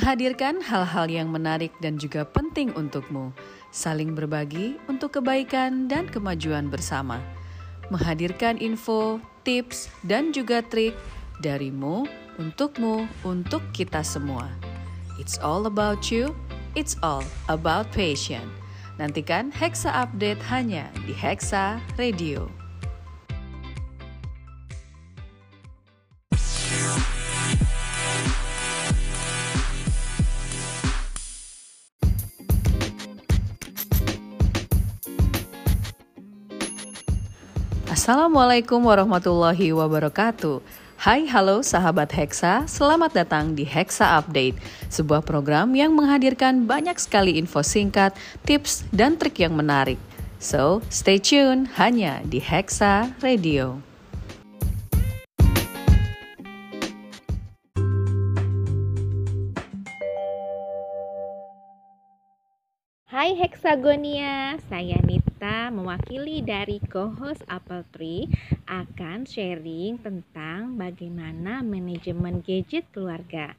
Menghadirkan hal-hal yang menarik dan juga penting untukmu saling berbagi untuk kebaikan dan kemajuan bersama. Menghadirkan info, tips, dan juga trik darimu, untukmu, untuk kita semua. It's all about you, it's all about passion. Nantikan Hexa Update hanya di Hexa Radio. Assalamualaikum warahmatullahi wabarakatuh. Hai halo sahabat Hexa, selamat datang di Hexa Update, sebuah program yang menghadirkan banyak sekali info singkat, tips, dan trik yang menarik. So, stay tune hanya di Hexa Radio. Hai Hexagonia, saya Nita mewakili dari co-host Apple Tree akan sharing tentang bagaimana manajemen gadget keluarga.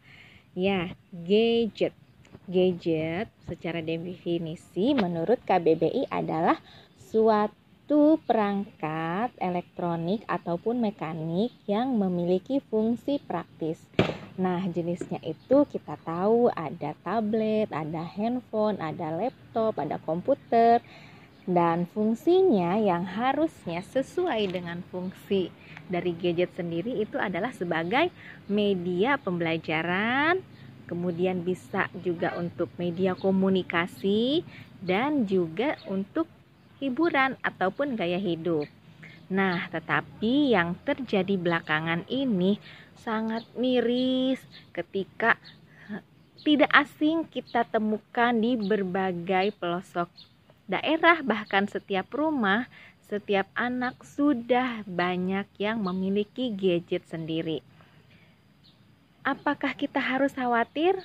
Ya, gadget. Gadget secara definisi menurut KBBI adalah suatu perangkat elektronik ataupun mekanik yang memiliki fungsi praktis Nah, jenisnya itu kita tahu ada tablet, ada handphone, ada laptop, ada komputer. Dan fungsinya yang harusnya sesuai dengan fungsi dari gadget sendiri itu adalah sebagai media pembelajaran, kemudian bisa juga untuk media komunikasi dan juga untuk hiburan ataupun gaya hidup. Nah, tetapi yang terjadi belakangan ini sangat miris ketika tidak asing kita temukan di berbagai pelosok daerah, bahkan setiap rumah, setiap anak sudah banyak yang memiliki gadget sendiri. Apakah kita harus khawatir?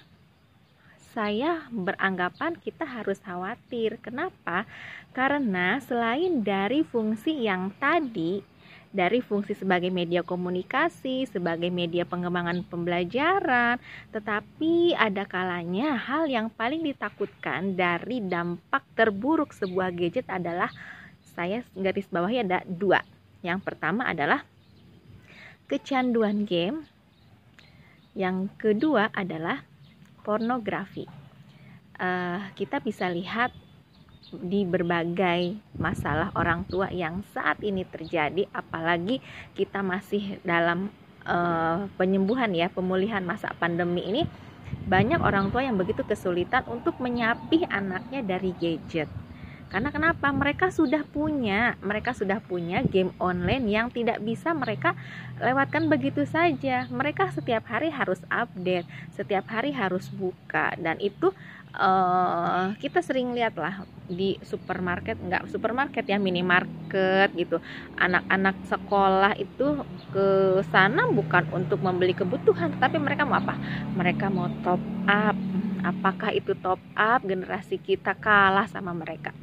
Saya beranggapan kita harus khawatir. Kenapa? Karena selain dari fungsi yang tadi dari fungsi sebagai media komunikasi, sebagai media pengembangan pembelajaran, tetapi ada kalanya hal yang paling ditakutkan dari dampak terburuk sebuah gadget adalah saya garis bawahi ada dua. Yang pertama adalah kecanduan game. Yang kedua adalah pornografi. Uh, kita bisa lihat di berbagai masalah orang tua yang saat ini terjadi apalagi kita masih dalam uh, penyembuhan ya pemulihan masa pandemi ini banyak orang tua yang begitu kesulitan untuk menyapih anaknya dari gadget karena kenapa? Mereka sudah punya, mereka sudah punya game online yang tidak bisa mereka lewatkan begitu saja. Mereka setiap hari harus update, setiap hari harus buka. Dan itu uh, kita sering lihat lah di supermarket nggak supermarket ya minimarket gitu. Anak-anak sekolah itu ke sana bukan untuk membeli kebutuhan tapi mereka mau apa? Mereka mau top up. Apakah itu top up? Generasi kita kalah sama mereka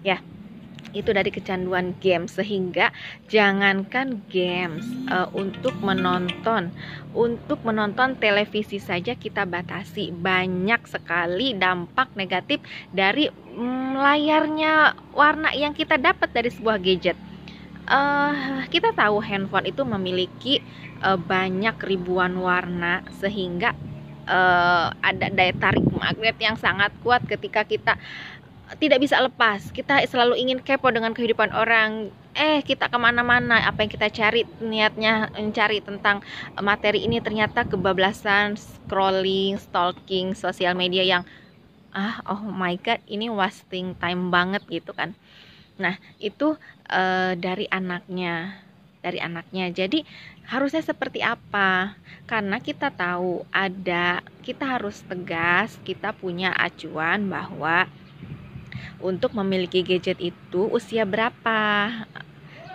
ya itu dari kecanduan game. Sehingga jangankan games uh, untuk menonton untuk menonton televisi saja kita batasi. Banyak sekali dampak negatif dari mm, layarnya warna yang kita dapat dari sebuah gadget. Uh, kita tahu handphone itu memiliki uh, banyak ribuan warna sehingga uh, ada daya tarik magnet yang sangat kuat ketika kita tidak bisa lepas. Kita selalu ingin kepo dengan kehidupan orang. Eh kita ke mana-mana. Apa yang kita cari niatnya mencari tentang materi ini ternyata kebablasan scrolling stalking sosial media yang ah oh my god ini wasting time banget gitu kan. Nah itu uh, dari anaknya dari anaknya. Jadi harusnya seperti apa? Karena kita tahu ada kita harus tegas kita punya acuan bahwa untuk memiliki gadget itu usia berapa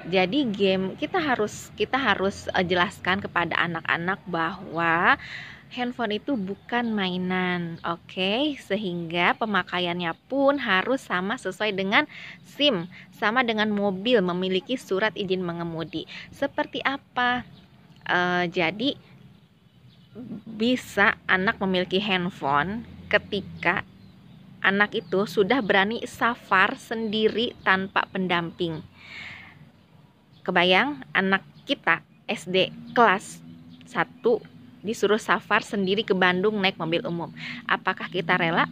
jadi game kita harus kita harus uh, jelaskan kepada anak-anak bahwa handphone itu bukan mainan, oke? Okay? Sehingga pemakaiannya pun harus sama sesuai dengan SIM, sama dengan mobil memiliki surat izin mengemudi. Seperti apa? Uh, jadi bisa anak memiliki handphone ketika anak itu sudah berani safar sendiri tanpa pendamping Kebayang anak kita SD kelas 1 disuruh safar sendiri ke Bandung naik mobil umum. Apakah kita rela?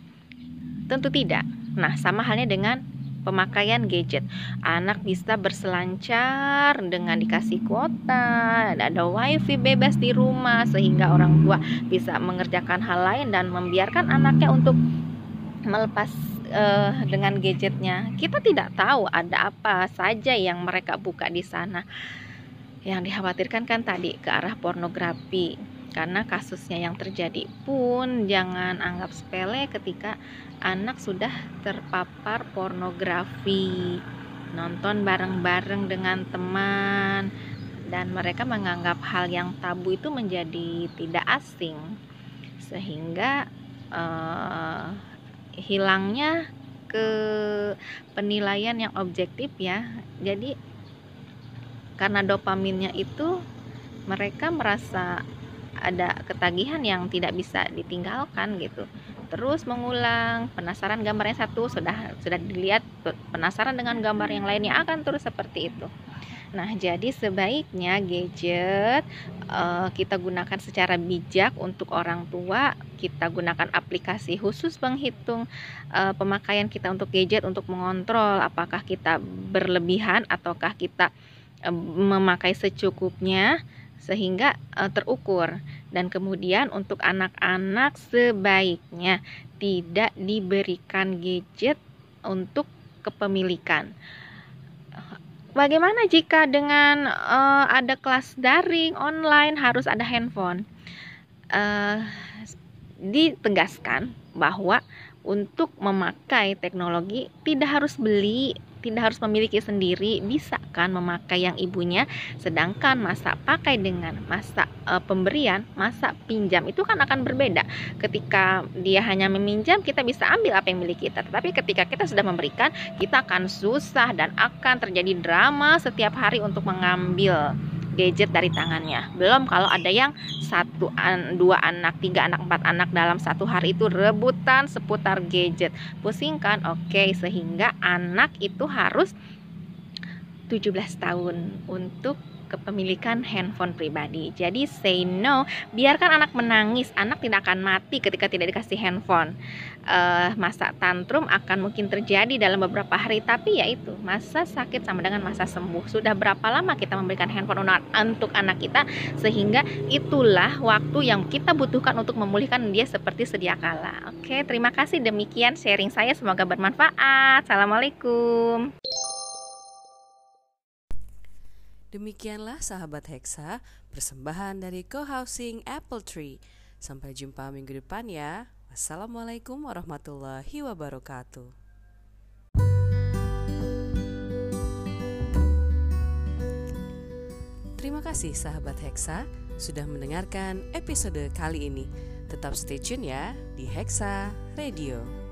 Tentu tidak. Nah, sama halnya dengan pemakaian gadget. Anak bisa berselancar dengan dikasih kuota, ada wifi bebas di rumah sehingga orang tua bisa mengerjakan hal lain dan membiarkan anaknya untuk melepas uh, dengan gadgetnya. Kita tidak tahu ada apa saja yang mereka buka di sana. Yang dikhawatirkan kan tadi ke arah pornografi. Karena kasusnya yang terjadi pun jangan anggap sepele ketika anak sudah terpapar pornografi. Nonton bareng-bareng dengan teman dan mereka menganggap hal yang tabu itu menjadi tidak asing sehingga uh, hilangnya ke penilaian yang objektif ya. Jadi karena dopaminnya itu mereka merasa ada ketagihan yang tidak bisa ditinggalkan gitu. Terus mengulang penasaran gambarnya satu sudah sudah dilihat penasaran dengan gambar yang lainnya akan terus seperti itu Nah, jadi sebaiknya gadget uh, kita gunakan secara bijak untuk orang tua. Kita gunakan aplikasi khusus penghitung uh, pemakaian kita untuk gadget untuk mengontrol apakah kita berlebihan ataukah kita uh, memakai secukupnya sehingga uh, terukur. Dan kemudian untuk anak-anak sebaiknya tidak diberikan gadget untuk kepemilikan Bagaimana jika dengan uh, ada kelas daring online harus ada handphone? Uh, ditegaskan bahwa untuk memakai teknologi tidak harus beli tidak harus memiliki sendiri, bisa kan memakai yang ibunya. Sedangkan masa pakai dengan masa e, pemberian, masa pinjam itu kan akan berbeda. Ketika dia hanya meminjam, kita bisa ambil apa yang milik kita. Tetapi ketika kita sudah memberikan, kita akan susah dan akan terjadi drama setiap hari untuk mengambil gadget dari tangannya. Belum kalau ada yang satu, an, dua anak, tiga anak, empat anak dalam satu hari itu rebutan seputar gadget. Pusing kan? Oke, sehingga anak itu harus 17 tahun untuk kepemilikan handphone pribadi. Jadi say no, biarkan anak menangis. Anak tidak akan mati ketika tidak dikasih handphone. Uh, masa tantrum akan mungkin terjadi dalam beberapa hari, tapi ya itu masa sakit sama dengan masa sembuh. Sudah berapa lama kita memberikan handphone untuk anak kita sehingga itulah waktu yang kita butuhkan untuk memulihkan dia seperti sedia kala. Oke, terima kasih demikian sharing saya semoga bermanfaat. Assalamualaikum. Demikianlah sahabat Hexa, persembahan dari Co-Housing Apple Tree. Sampai jumpa minggu depan ya. Wassalamualaikum warahmatullahi wabarakatuh. Terima kasih sahabat Hexa sudah mendengarkan episode kali ini. Tetap stay tune ya di Hexa Radio.